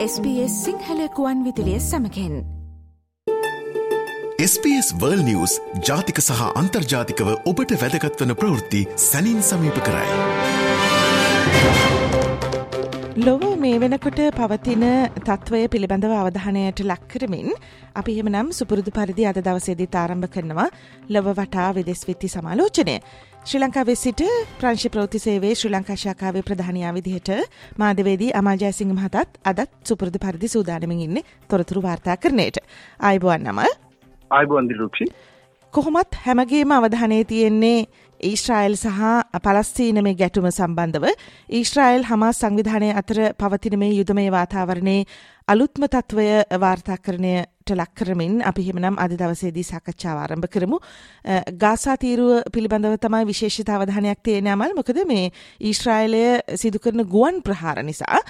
SBS සිංහලකුවන් විදිලිය සමකෙන් SBS වර්ල් නිවස් ජාතික සහ අන්තර්ජාතිකව ඔබට වැදගත්වන ප්‍රවෘත්ති සැනින් සමීප කරයි. ලොව මේ වෙනකොට පවතින තත්ත්වය පිළිබඳව අවධානයට ලක්කරමින් අපි එහෙමනම් සුපුරුදු පරිදි අද දවසේදී තාරම්භ කරනවා ලොව වටා වෙදෙස් විත්ති සමාලෝචනය. ශ්‍රී ලංකාවේ සිට ප්‍රංශ ප්‍රෘතිසේවේ ශ්‍රී ලංකා ශාකාවේ ප්‍රධානයා විදිහට මාධවේදී අමාජයසිංහ මහතත් අදත් සුපුරුදු පරිදි සූදානමින් ඉන්න තොරතුරු වාර්තා කරනයට. අයිබුවන් නමල් අයිබුවන්දිරුක්ෂි කොහොමත් හැමගේම අවධානය තියෙන්නේ ඊශ්‍රයිල් සහ පලස්තීන මේ ගැටුම සම්බන්ධව ඊශ්‍රයිල් හමා සංවිධානය අතර පවතින මේ යුදමය වාතාවරණයේ අලුත්ම තත්ත්වය වාර්තාකරණයට ලක් කරමින් අපි හිමනම් අද දවසේදී සාකච්ඡාව ආරම්භ කරමු. ගාසා තීරුව පිළිබඳව තමයි විශේෂිත අවධානයක් තියෙන අමල් මොකද මේ ඊශ්‍රායලය සිදු කරන ගුවන් ප්‍රහාර නිසා.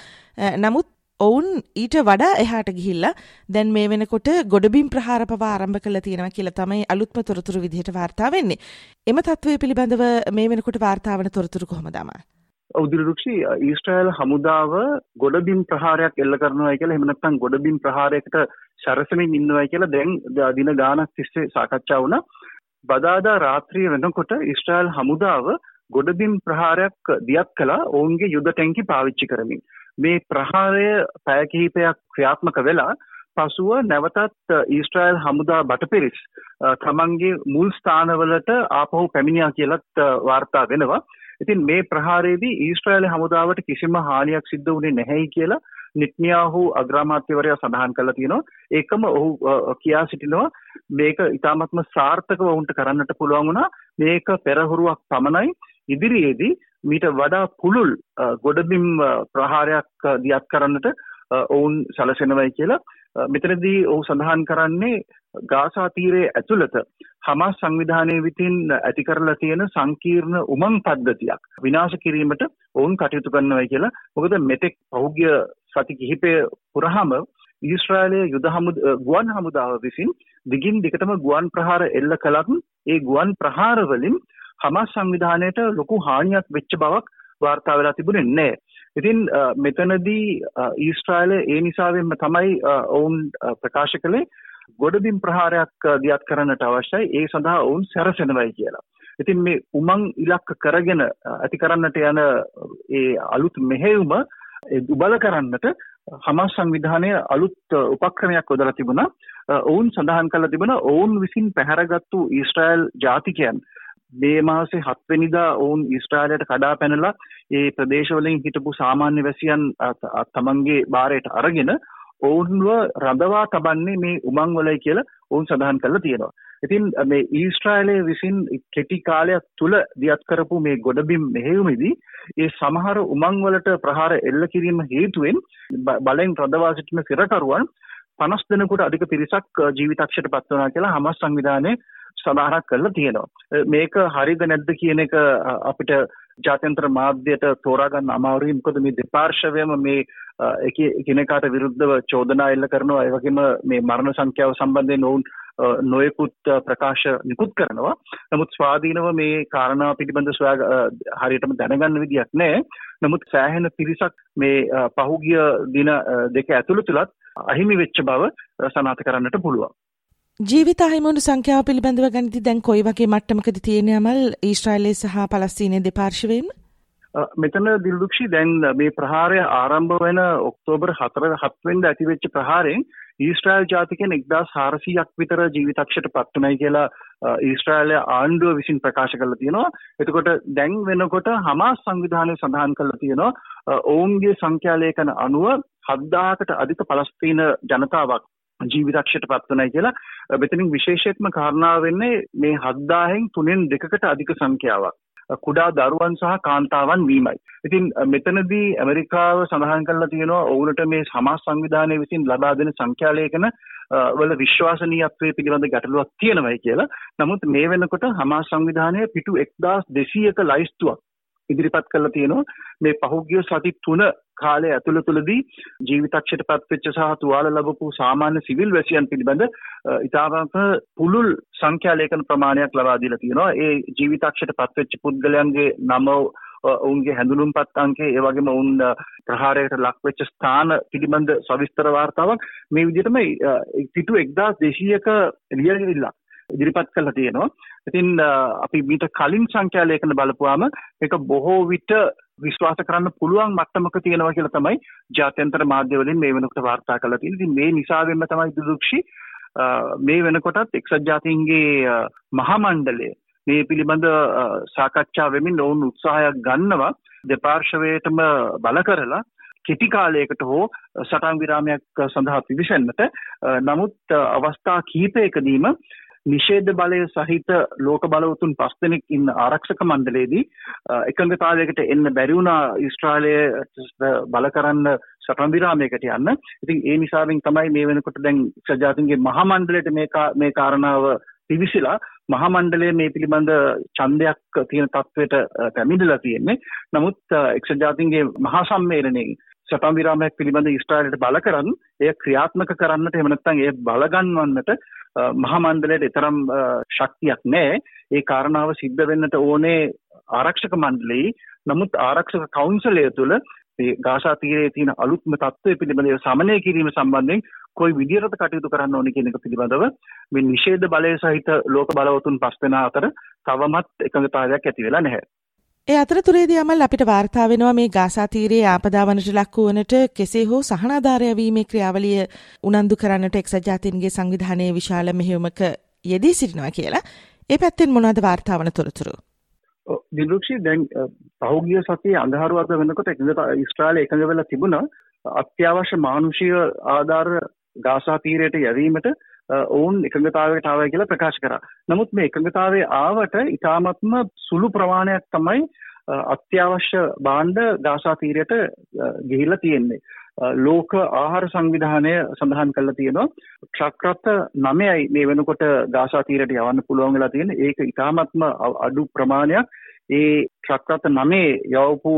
නමුත් ඔවුන් ඊට වඩා එහාට ගිහිල්ලා දැන් මේ වෙනකොට ගොඩබිම් ප්‍රහාර පවා ආරම්භ කළ තියෙනවා කියලා තමයි අලුත්ම තොරතුරු විදිහට වාර්තා වෙන්නේ. එම තත්ත්වය පිළිබඳව මේ වෙනකොට වාර්තාවන තොරතුරු කොහොමද අමල්? උදිරුක්ෂි ඊස්ට්‍රයිල් හමුදාව ගොඩබිම් ප්‍රහාරයක් එල්ල කරනවා කියලා එහෙම නැත්නම් ගොඩබිම් ප්‍රහාරයකට සැරසෙමින් ඉන්නවා කියලා දැන් දින ගාණක් තිස්සේ සාකච්ඡා වුණා. බදාදා රාත්‍රිය වෙනකොට ඊස්ට්‍රයිල් හමුදාව ගොඩබිම් ප්‍රහාරයක් දියත් කළා ඔවුන්ගේ යුද ටැංකි පාවිච්චි කරමින්. මේ ප්‍රහාරය පැය කිහිපයක් ක්‍රියාත්මක වෙලා පසුව නැවතත් ඊස්ට්‍රයිල් හමුදා බටපිරිස් තමන්ගේ මුල් ස්ථානවලට ආපහු පැමිණියා කියලත් වාර්තා වෙනවා. ඉතින් මේ ප්‍රහාරයේදී ඊස්ට්‍රේලිය හමුදාවට කිසිම හානියක් සිද්ධ වුණේ නැහැයි කියලා නිට්නියාහු අග්‍රාමාත්‍යවරයා සඳහන් කළා තියෙනවා. ඒකම ඔහු කියා සිටිනවා මේක ඉතාමත්ම සාර්ථකව වුන්ට කරන්නට පුළුවන් වුණා. මේක පෙරහුරුවක් පමණයි. ඉදිරියේදී මීට වඩා පුළුල් ගොඩබිම් ප්‍රහාරයක් දියත් කරන්නට ඔවුන් සැලසෙනවයි කියලා මෙතනදී ඔහු සඳහන් කරන්නේ ගාසා තීරයේ ඇතුළත හමස් සංවිධානය විතින් ඇති කරලා තියෙන සංකීර්ණ උමං පද්ධතියක් විනාශ කිරීමට ඔවුන් කටයුතු කරනවයි කියලා. මොකද මෙතෙක් පහුගිය සති කිහිපය පුරාම ඊශ්‍රායලයේ යුද හමුද ගුවන් හමුදාව විසින් දිගින් දිගටම ගුවන් ප්‍රහාර එල්ල කළත් ඒ ගුවන් ප්‍රහාර වලින් හමස් සංවිධානයට ලොකු හානියක් වෙච්ච බවක් වාර්තා වෙලා තිබුණේ නැහැ. ඉතින් මෙතනදී ඊස්ට්‍රයිල ඒ නිසාවෙන්ම තමයි ඔවුන් ප්‍රකාශ කළේ ගොඩබිම් ප්‍රහාරයක් දියත් කරන්නට අවශ්‍යයි ඒ සඳහා ඔවුන් සැරසෙනවයි කියලා. ඉතින් මේ උමං ඉලක්ක කරගෙන ඇති කරන්නට යන ඒ අලුත් මෙහෙයුම දුබල කරන්නට හමස් සංවිධානය අලුත් උපක්‍රමයක් යොදලා තිබුණා. ඔවුන් සඳහන් කළ තිබුණ ඔවුන් විසින් පැහැරගත්තු ඊස්ට්‍රයිල් ජාතිකයන් මේ මාසේ හත්වෙනිදා ඔවුන් ඊස්ට්‍රාලයට කඩා පැනලා ඒ ප්‍රදේශවලින් හිටපු සාමාන්‍ය වැසියන් තමන්ගේ බාරයට අරගෙන ඔවුන්ව රඳවා තබන්නේ මේ උමංවලයි කියලා ඔවුන් සඳහන් කරලා තියෙනවා. ඉතින් මේ ඊස්ට්‍රායලයේ විසින් කෙටි කාලයක් තුල දියත් කරපු මේ ගොඩබිම් මෙහෙයුමේදී ඒ සමහර උමංවලට ප්‍රහාර එල්ල කිරීම හේතුවෙන් බලෙන් රඳවා සිටින සිරකරුවන් 50 දෙනෙකුට අධික පිරිසක් ජීවිතක්ෂයට පත් වුණා කියලා හමස් සංවිධානයේ සඳහනක් කරලා තියෙනවා. මේක හරිද නැද්ද කියන එක අපිට ජාත්‍යන්තර මාධ්‍යයට තෝරාගන්න අමාරුයි මොකද මේ දෙපාර්ශවයම මේ එකිනෙකාට විරුද්ධව චෝදනා එල්ල කරනවා ඒ වගේම මේ මරණ සංඛ්‍යාව සම්බන්ධයෙන් ඔවුන් නොයෙකුත් ප්‍රකාශ නිකුත් කරනවා. නමුත් ස්වාධීනව මේ කාරණා පිළිබඳ සොයා හරියටම දැනගන්න විදියක් නැහැ. නමුත් සෑහෙන පිරිසක් මේ පහුගිය දින දෙක ඇතුළතුලත් අහිමි වෙච්ච බව සනාථ කරන්නට පුළුවන්. ජීවිත අහිමුණු සංඛ්‍යාව පිළිබඳව ගනිති දැන් කොයි වගේ මට්ටමකද තියෙන අමල්? ඊශ්‍රායලයේ සහ පලස්තීනයේ දෙපාර්ශවයෙන්ම? මෙතන දිල්දුක්ෂි දැන් මේ ප්‍රහාරය ආරම්භ වෙන ඔක්තෝබර් 4 7 වෙනිදා ඇතිවෙච්ච ප්‍රහාරයෙන් ඊශ්‍රායල් ජාතිකයන් 1400ක් විතර ජීවිතක්ෂයට පත් වුණයි කියලා ඊශ්‍රායල ආණ්ඩුව විසින් ප්‍රකාශ කරලා තියෙනවා. එතකොට දැන් වෙනකොට හමාස් සංවිධානය සඳහන් කරලා තියෙනවා. ඔවුන්ගේ සංඛ්‍යා ලේඛන අනුව 7000කට අධික පලස්තීන ජනතාවක් ජීවිතක්ෂයට පත්වනයි කියලා මෙතනින් විශේෂත්ම කාරණාව වෙන්නේ මේ හද්දාහෙන් තුනෙන් දෙකකට අධික සංඛ්‍යාවක්. කුඩා දරුවන් සහ කාන්තාවන් වීමයි. ඉතින් මෙතනදී ඇමරිකාව සඳහන් කරලා තියෙනවා ඔවුනට මේ සමාජ සංවිධානය විසින් ලබා දෙන සංඛ්‍යාලේඛන වල විශ්වාසනීයත්වයේ පිළිබඳ ගැටලුවක් තියෙනවයි කියලා. නමුත් මේ වෙනකොට හමාස් සංවිධානය පිටු 1200ක ලයිස්තුවක් ඉදිරිපත් කරලා තියෙනවා මේ පහුගිය සති 3 කාලය ඇතුළතුලදී ජීවිතක්ෂයට පත්වෙච්ච සහ තුවාල ලැබපු සාමාන්‍ය සිවිල් වැසියන් පිළිබඳ ඉතාමත් පුළුල් සංඛ්‍යා ලේඛන ප්‍රමාණයක් ලබා දීලා තියෙනවා. ඒ ජීවිතක්ෂයට පත්වෙච්ච පුද්ගලයන්ගේ නම ඔවුන්ගේ හැඳුනුම්පත් අංකේ ඒ වගේම ඔවුන් ප්‍රහාරයට ලක් වෙච්ච ස්ථාන පිළිබඳ සවිස්තර වාර්තාවක් මේ විදිහටම පිටු 1200ක ලියවිලා ඉදිරිපත් කරලා තියෙනවා. ඉතින් අපි මීට කලින් සංඛ්‍යා ලේඛන බලපුවාම ඒක බොහෝ විට විශ්වාස කරන්න පුළුවන් මට්ටමක තියෙනවා කියලා තමයි ජාත්‍යන්තර මාධ්‍ය වලින් මේ වෙනකොට වාර්තා කරලා තියෙන්නේ. ඉතින් මේ නිසාවෙන්ම තමයි දුදුක්ෂි මේ වෙනකොටත් එක්සත් ජාතීන්ගේ මහමණ්ඩලය මේ පිළිබඳ සාකච්ඡා වෙමින් ඔවුන් උත්සාහයක් ගන්නවා දෙපාර්ශවයටම බල කරලා කෙටි කාලයකට හෝ සටන් විරාමයක් සඳහා පිවිසෙන්නට නමුත් අවස්ථා කීපයකදීම නිෂේධ බලය සහිත ලෝක බලවතුන් පස් දෙනෙක් ඉන්න ආරක්ෂක මණ්ඩලයේදී එකඟතාවයකට එන්න බැරි වුණා ඊශ්‍රායලයේ බල කරන්න සටන් විරාමයකට යන්න. ඉතින් ඒ නිසාවෙන් තමයි මේ වෙනකොට දැන් සජාතින්ගේ මහා මණ්ඩලයට මේ මේ කාරණාව පිවිසිලා මහා මණ්ඩලය මේ පිළිබඳ ඡන්දයක් තියෙන තත්වයට පැමිණිලා තියෙන්නේ. නමුත් එක්සත් ජාතීන්ගේ මහා සම්මේලනයේ සටන් විරාමයක් පිළිබඳ ඊශ්‍රායලයට බල කරන් එය ක්‍රියාත්මක කරන්නට එහෙම නැත්නම් ඒ බලගන්වන්නට මහා මණ්ඩලයට තරම් ශක්තියක් නැහැ. ඒ කාරණාව සිද්ධ වෙන්නට ඕනේ ආරක්ෂක මණ්ඩලයේ නමුත් ආරක්ෂක කවුන්සලය තුළ මේ ගාසා තීරයේ තියෙන අලුත්ම තත්ත්වය පිළිබඳව සමනය කිරීම සම්බන්ධයෙන් කොයි විදිහටද කටයුතු කරන්න ඕනේ කියන එක පිළිබඳව මේ නිෂේධ බලය සහිත ලෝක බලවතුන් පස් දෙනා අතර තවමත් එකඟතාවයක් ඇති වෙලා නැහැ. ඒ අතරතුරේදී අමල් අපිට වාර්තා වෙනවා මේ ගාසා තීරයේ ආපදාවනට ලක් වුණට කෙසේ හෝ සහනාධාරය වීමේ ක්‍රියාවලිය උනන්දු කරන්නට එක්සත් ජාතීන්ගේ සංවිධානයේ විශාල මෙහෙයුමක යෙදී සිටිනවා කියලා. ඒ පැත්තෙන් මොනවද වාර්තාවන තොරතුරු? දිලුක්ෂි දැන් පහුගිය සතියේ අඳහරුවත වෙනකොට එකඟ ඊශ්‍රායලය එකඟ වෙලා තිබුණා අත්‍යවශ්‍ය මානුෂීය ආධාර ගාසා තීරයට යැවීමට ඔවුන් එකඟතාවයට ආවයි කියලා ප්‍රකාශ කරා. නමුත් මේ එකඟතාවයේ ආවට ඊටාත්ම සුළු ප්‍රමාණයක් තමයි අත්‍යවශ්‍ය භාණ්ඩ ගාසා තීරයට ගිහිල්ලා තියෙන්නේ. ලෝක ආහාර සංවිධානය සඳහන් කරලා තියෙනවා ට්‍රක් රථ 9යි මේ වෙනකොට ගාසා තීරයට යවන්න පුළුවන් වෙලා තියෙන්නේ. ඒක ඊටාත්ම අඩු ප්‍රමාණයක්. ඒ ට්‍රක් රථ 9 යවපු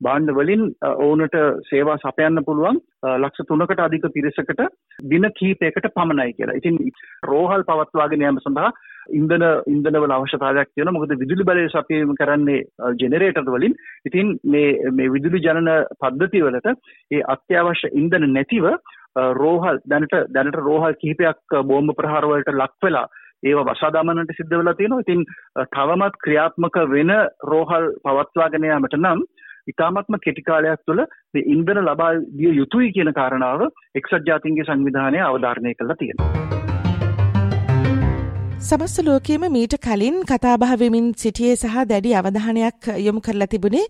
භාණ්ඩ වලින් ඕනට සේවා සපයන්න පුළුවන් ලක්ෂ 3කට අධික පිරිසකට දින කිහිපයකට පමණයි කියලා. ඉතින් රෝහල් පවත්වාගෙන යාම සඳහා ඉන්ධන ඉන්ධනවල අවශ්‍යතාවයක් තියෙනවා. මොකද විදුලි බලය සපයීම කරන්නේ ජෙනරේටර් වලින්. ඉතින් මේ මේ විදුලි ජනන පද්ධති වලට ඒ අත්‍යවශ්‍ය ඉන්ධන නැතිව රෝහල් දැනට දැනට රෝහල් කිහිපයක් බෝම්බ ප්‍රහාර වලට ලක් වෙලා ඒව වසාදමනට සිද්ධ වෙලා තියෙනවා. ඉතින් තවමත් ක්‍රියාත්මක වෙන රෝහල් පවත්වාගෙන යාමට නම් ඉතාමත්ම කෙටි කාලයක් තුළ මේ ඉන්ධන ලබා දිය යුතුයි කියන කාරණාව එක්සත් ජාතීන්ගේ සංවිධානය අවධාරණය කළා තියෙනවා. සමස්ත ලෝකයේම මීට කලින් කතාබහ වෙමින් සිටියේ සහ දැඩි අවධානයක් යොමු කරලා තිබුණේ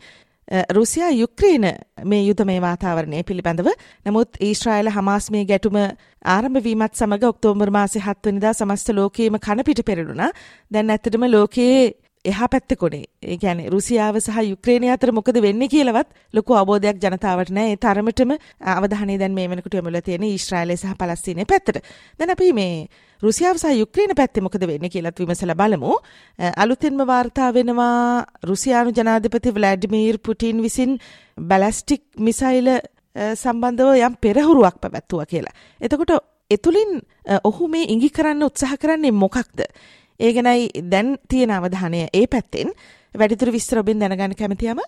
රුසියා යුක්්‍රීන මේ යුද මේ වාතාවරණය පිළිබඳව. නමුත් ඊශ්‍රායල හමාස් මේ ගැටුම ආරම්භවීමත් සමඟ ඔක්තෝබර් මාසය හත්වනිදා සමස්ත ලෝකයේම කණපිට පෙරළුණා. දැන් ඇත්තටම ලෝකයේ එහා පැත්ත කොනේ ඒ කියන්නේ රුසියාව සහ යුක්‍රේනය අතර මොකද වෙන්නේ කියලාවත් ලොකු අවබෝධයක් ජනතාවට නැහැ. ඒ තරමටම අවධානය දැන් මේ වෙනකොට යොමුලා තියෙන ඊශ්‍රායලය සහ පලස්තීනය පැත්තට. දැන් අපි මේ රුසියාව සහ යුක්‍රේන පැත්තේ මොකද වෙන්නේ කියලාත් විමසලා බලමු. අලුතෙන්ම වාර්තා වෙනවා රුසියානු ජනාධිපති ව්ලාඩිමීර් පුටින් විසින් බැලස්ටික් මිසයිල සම්බන්ධව යම් පෙරහුරුවක් පැවැත්තුවා කියලා. එතකොට එතුලින් ඔහු මේ ඉඟි කරන්න උත්සාහ කරන්නේ මොකක්ද? ඒ ගැනයි දැන් තියෙන අවධානය ඒ පැත්තෙන් වැඩිදුර විස්තර ඔබෙන් දැනගන්න කැමතියම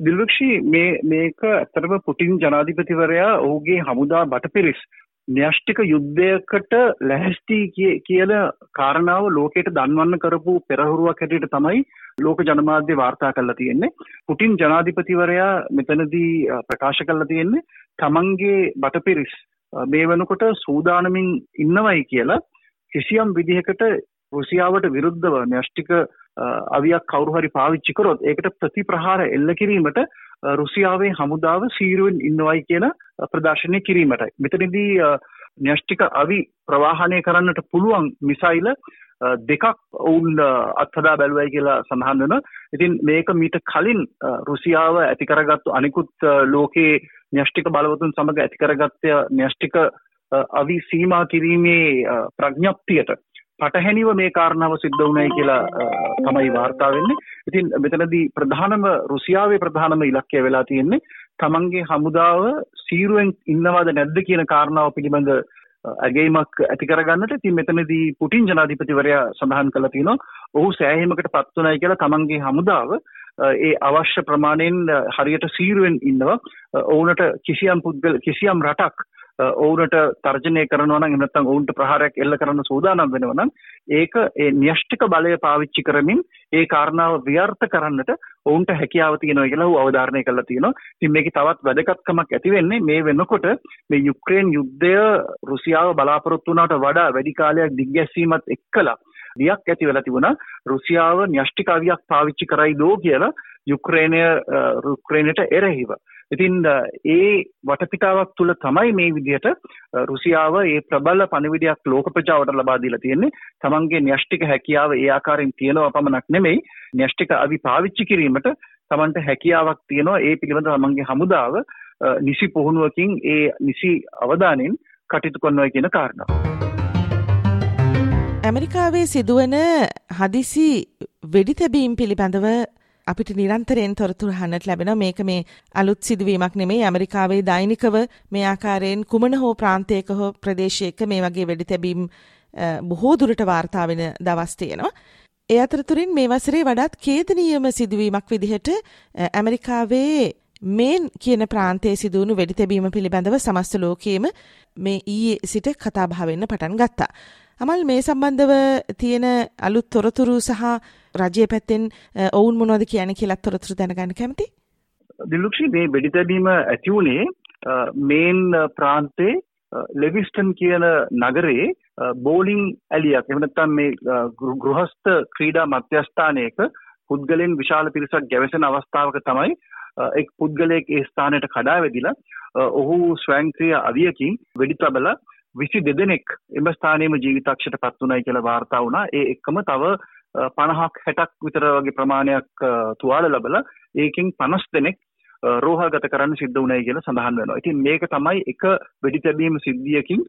දිල්වක්ෂී මේ මේක ඇත්තටම පුටින් ජනාධිපතිවරයා ඔහුගේ හමුදා බටපිරිස් න්‍යෂ්ටික යුද්ධයකට ලැහැස්ති කියන කාරණාව ලෝකයට දන්වන්න කරපු පෙරහුරුවක් හැටියට තමයි ලෝක ජනමාධ්‍ය වාර්තා කරලා තියෙන්නේ. පුටින් ජනාධිපතිවරයා මෙතනදී ප්‍රකාශ කරලා තියෙන්නේ තමන්ගේ බටපිරිස් මේ වෙනකොට සූදානමින් ඉන්නවයි කියලා කිසියම් විදිහකට රුසියාවට විරුද්ධව න්‍යෂ්ටික අවියක් කවුරු හරි පාවිච්චි කරොත් ඒකට ප්‍රතිප්‍රහාර එල්ල කිරීමට රුසියාවේ හමුදාව සීරුවෙන් ඉන්නවයි කියන ප්‍රදර්ශනය කිරීමටයි. මෙතනදී න්‍යෂ්ටික අවි ප්‍රවාහනය කරන්නට පුළුවන් මිසයිල දෙකක් ඔවුන් අත්හදා බැලුවයි කියලා සඳහන් වෙන. ඉතින් මේක මීට කලින් රුසියාව ඇති කරගත්තු අනිකුත් ලෝකයේ න්‍යෂ්ටික බලවතුන් සමග ඇති කරගත්ත න්‍යෂ්ටික අවි සීමා කිරීමේ ප්‍රඥප්තියට පටහැනිව මේ කාරණාව සිද්ධ වුණයි කියලා තමයි වාර්තා වෙන්නේ. ඉතින් මෙතනදී ප්‍රධානම රුසියාවේ ප්‍රධානම ඉලක්කය වෙලා තියෙන්නේ තමන්ගේ හමුදාව සීරුවෙන් ඉන්නවද නැද්ද කියන කාරණාව පිළිබඳ ඇගේමක් ඇති කරගන්නට ඉතින් මෙතනදී පුටින් ජනාධිපතිවරයා සඳහන් කළා තියෙනවා ඔහු සෑහීමකට පත් වුණයි කියලා තමන්ගේ හමුදාව ඒ අවශ්‍ය ප්‍රමාණයෙන් හරියට සීරුවෙන් ඉන්නවා ඔවුනට කිසියම් පුද්ගල කිසියම් රටක් ඔවුනට තර්ජනය කරනවා නම් එහෙම නැත්නම් ඔවුන්ට ප්‍රහාරයක් එල්ල කරන්න සූදානම් වෙනවා නම් ඒක ඒ න්‍යෂ්ටික බලය පාවිච්චි කරමින් ඒ කාරණාව ව්‍යර්ථ කරන්නට ඔවුන්ට හැකියාව තියෙනවා කියලා ඔහු අවධාරණය කරලා තියෙනවා. ඉතින් මේකේ තවත් වැදගත්කමක් ඇති වෙන්නේ මේ වෙනකොට මේ යුක්‍රේන් යුද්ධය රුසියාව බලාපොරොත්තු වුණාට වඩා වැඩි කාලයක් දිග්ගැස්සීමත් එක්කලා දියක් ඇති වෙලා තිබුණා රුසියාව න්‍යෂ්ටික අවියක් පාවිච්චි කරයිදෝ කියලා යුක්‍රේනය යුක්‍රේනයට එරෙහිව. ඉතින් ඒ වටපිටාවක් තුළ තමයි මේ විදිහට රුසියාව ඒ ප්‍රබල පණිවිඩයක් ලෝක ප්‍රජාවට ලබා දීලා තියෙන්නේ. තමන්ගේ න්‍යෂ්ටික හැකියාව ඒ ආකාරයෙන් තියෙනවා පමණක් නෙමෙයි න්‍යෂ්ටික අවි පාවිච්චි කිරීමට තමන්ට හැකියාවක් තියෙනවා ඒ පිළිබඳව තමන්ගේ හමුදාව නිසි පුහුණුවකින් ඒ නිසි අවධානයෙන් කටයුතු කරනවා කියන කාරණාව. ඇමරිකාවේ සිදුවන හදිසි වෙඩි තැබීම් පිළිබඳව අපිට නිරන්තරයෙන් තොරතුරු හන්නට ලැබෙන මේක මේ අලුත් සිදුවීමක් නෙමේ ඇමරිකාවේ දෛනිකව මේ ආකාරයෙන් කුමන හෝ ප්‍රාන්තයක හෝ ප්‍රදේශයක මේ වගේ වෙඩි තැබීම් බොහෝ දුරට වාර්තා වෙන දවස් තියෙනවා. ඒ අතරතුරින් මේ වසරේ වඩාත් ඛේදනීයම සිදුවීමක් විදිහට ඇමරිකාවේ මේන් කියන ප්‍රාන්තයේ සිදුවුණු වෙඩි තැබීම පිළිබඳව සමස්ත ලෝකයේම මේ ඊයේ සිට කතා බහ වෙන්න පටන් ගත්තා. අමල් මේ සම්බන්ධව තියෙන අලුත් තොරතුරු සහ රජය පැත්තෙන් ඔවුන් මොනවද කියන්නේ කියලා තොරතුරු දැනගන්න කැමති. දිලුක්ෂි මේ වෙඩි තැබීම ඇති වුණේ මේන් ප්‍රාන්තේ ලෙවිස්ටන් කියන නගරේ බෝලිං ඇලියක් එහෙම නැත්නම් මේ ගෘහස්ත ක්‍රීඩා මධ්‍යස්ථානයක පුද්ගලයන් විශාල පිරිසක් ගැවසෙන අවස්ථාවක තමයි එක් පුද්ගලයෙක් ඒ ස්ථානයට කඩා වැදිලා ඔහු ස්වයංක්‍රීය අවියකින් වෙඩි තබලා විසි දෙදෙනෙක් එම ස්ථානයේම ජීවිතක්ෂයට පත් වුණයි කියලා වාර්තා වුණා. ඒ එක්කම තව 50ක් 60ක් විතර වගේ ප්‍රමාණයක් තුවාල ලැබලා ඒකෙන් 50 දෙනෙක් රෝහල්ගත කරන්න සිද්ධ වුණයි කියලා සඳහන් වෙනවා. ඉතින් මේක තමයි එක වෙඩි තැබීම සිද්ධියකින්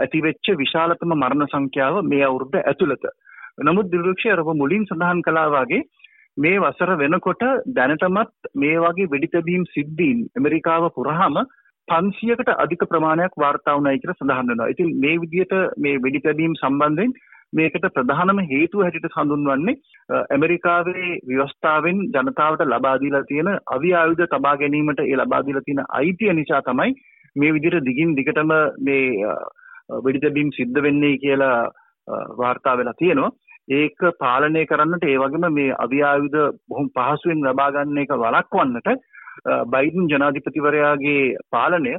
ඇතිවෙච්ච විශාලතම මරණ සංඛ්‍යාව මේ අවුරුද්ද ඇතුළත. නමුත් දිරුක්ෂය අර මුලින් සඳහන් කළා වගේ මේ වසර වෙනකොට දැනටමත් මේ වගේ වෙඩි තැබීම් සිද්ධීන් ඇමරිකාව පුරාම පන්සියකට අධික ප්‍රමාණයක් වාර්තා වුණයි කියලා සඳහන් වෙනවා. ඉතින් මේ විදිහට මේ වෙඩි තැබීම් සම්බන්ධයෙන් මේකට ප්‍රධානම හේතුව හැටියට හඳුන්වන්නේ ඇමරිකාවේ ව්‍යවස්ථාවෙන් ජනතාවට ලබා දීලා තියෙන අවි ආයුධ තබා ගැනීමට ඒ ලබා දීලා තියෙන අයිතිය නිසා තමයි මේ විදිහට දිගින් දිගටම මේ වෙඩි තැබීම් සිද්ධ වෙන්නේ කියලා වාර්තා වෙලා තියෙනවා. ඒක පාලනය කරන්නට ඒ වගේම මේ අවි ආයුධ බොහොම පහසුවෙන් ලබා ගන්න එක වළක්වන්නට බයිඩන් ජනාධිපතිවරයාගේ පාලනය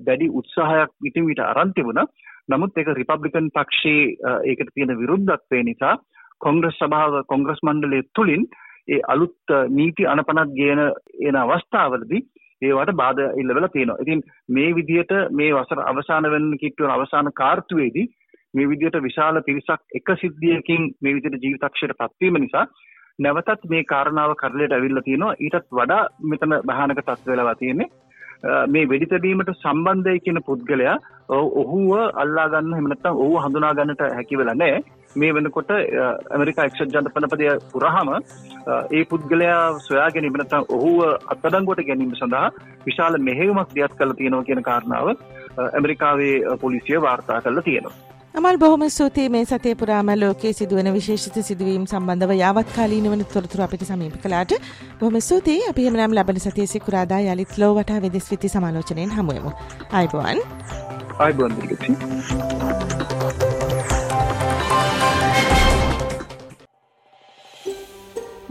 දැඩි උත්සාහයක් ඉතින් විට අරන් තිබුණා. නමුත් ඒක රිපබ්ලිකන් පක්ෂයේ ඒකට තියෙන විරුද්ධත්වය නිසා කොංග්‍රස් සභාව කොංග්‍රස් මණ්ඩලය තුලින් ඒ අලුත් නීති අනපනත් ගේන එන අවස්ථාවලදී ඒවට බාධා ඉල්ලවලා තියෙනවා. ඉතින් මේ විදිහට මේ වසර අවසාන වෙන්න කිට්ටුවන අවසාන කාර්තුවේදී මේ විදිහට විශාල පිරිසක් එක සිද්ධියකින් මේ විදිහට ජීවිතක්ෂයට පත්වීම නිසා නැවතත් මේ කාරණාව කරලයට ඇවිල්ලා තියෙනවා. ඊටත් වඩා මෙතන භයානක තත්ත්ව වෙලා තියෙන්නේ මේ වෙඩි තැබීමට සම්බන්ධයි කියන පුද්ගලයා ඔහුව අල්ලා ගන්න එහෙම නැත්නම් ඔහුව හඳුනා ගන්නට හැකි වෙලා නැහැ. මේ වෙනකොට ඇමරිකා එක්සත් ජනපනපදය පුරාම ඒ පුද්ගලයා සොයා ගැනීම නැත්නම් ඔහුව අත්අඩංගුවට ගැනීම සඳහා විශාල මෙහෙයුමක් දියත් කරලා තියෙනවා කියන කාරණාව ඇමරිකාවේ පොලිසිය වාර්තා කරලා තියෙනවා. අමල් බොහොම ස්තුතියි මේ සතේ පුරාම ලෝකයේ සිදුවන විශේෂිත සිදුවීම් සම්බන්ධව යාවත්කාලීන වන තොරතුරු අපිට සමීප කළාට බොහොම ස්තුතියි අපි එහෙමනම් ලබන සතියේ සිකුරාදා යලිත් ලෝ වටා වෙදෙස් විති සමාලෝචනයෙන් හමුවෙමු. ආයිබෝන්. ආයිබෝන්